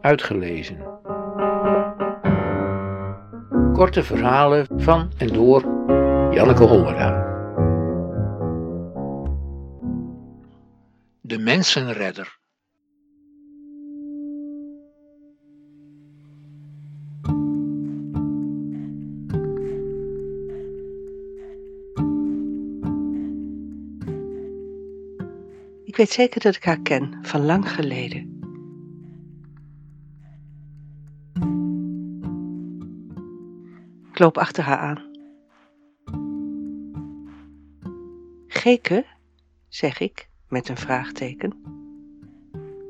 Uitgelezen. Korte verhalen van en door Janneke Hollera. De Mensenredder. Ik weet zeker dat ik haar ken, van lang geleden. Loop achter haar aan. Geke, zeg ik met een vraagteken.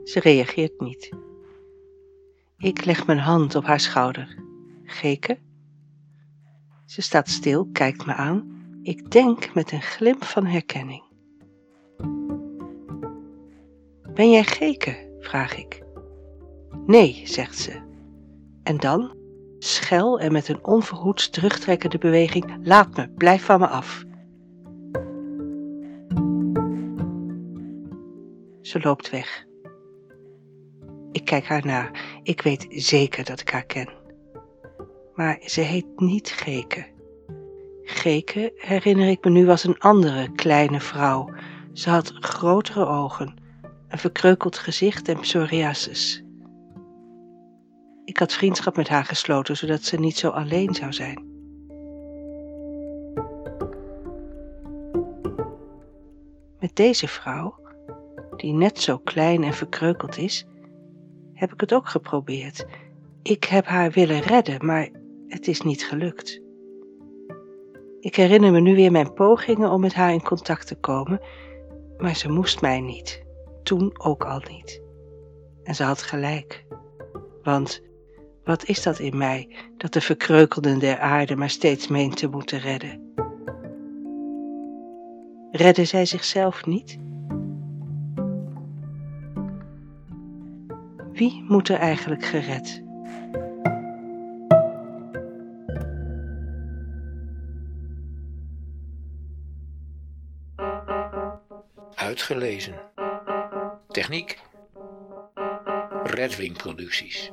Ze reageert niet. Ik leg mijn hand op haar schouder. Geke? Ze staat stil, kijkt me aan. Ik denk met een glimp van herkenning. Ben jij Geke? vraag ik. Nee, zegt ze. En dan, schel en met een onverhoeds terugtrekkende beweging, laat me, blijf van me af. Ze loopt weg. Ik kijk haar na. Ik weet zeker dat ik haar ken. Maar ze heet niet Geke. Geke herinner ik me nu als een andere kleine vrouw. Ze had grotere ogen, een verkreukeld gezicht en psoriasis. Ik had vriendschap met haar gesloten, zodat ze niet zo alleen zou zijn. Met deze vrouw, die net zo klein en verkreukeld is, heb ik het ook geprobeerd. Ik heb haar willen redden, maar het is niet gelukt. Ik herinner me nu weer mijn pogingen om met haar in contact te komen, maar ze moest mij niet toen ook al niet. En ze had gelijk. Want wat is dat in mij dat de verkreukelden der aarde maar steeds meent te moeten redden? Redden zij zichzelf niet? Wie moet er eigenlijk gered? Uitgelezen. Techniek Redwing Producties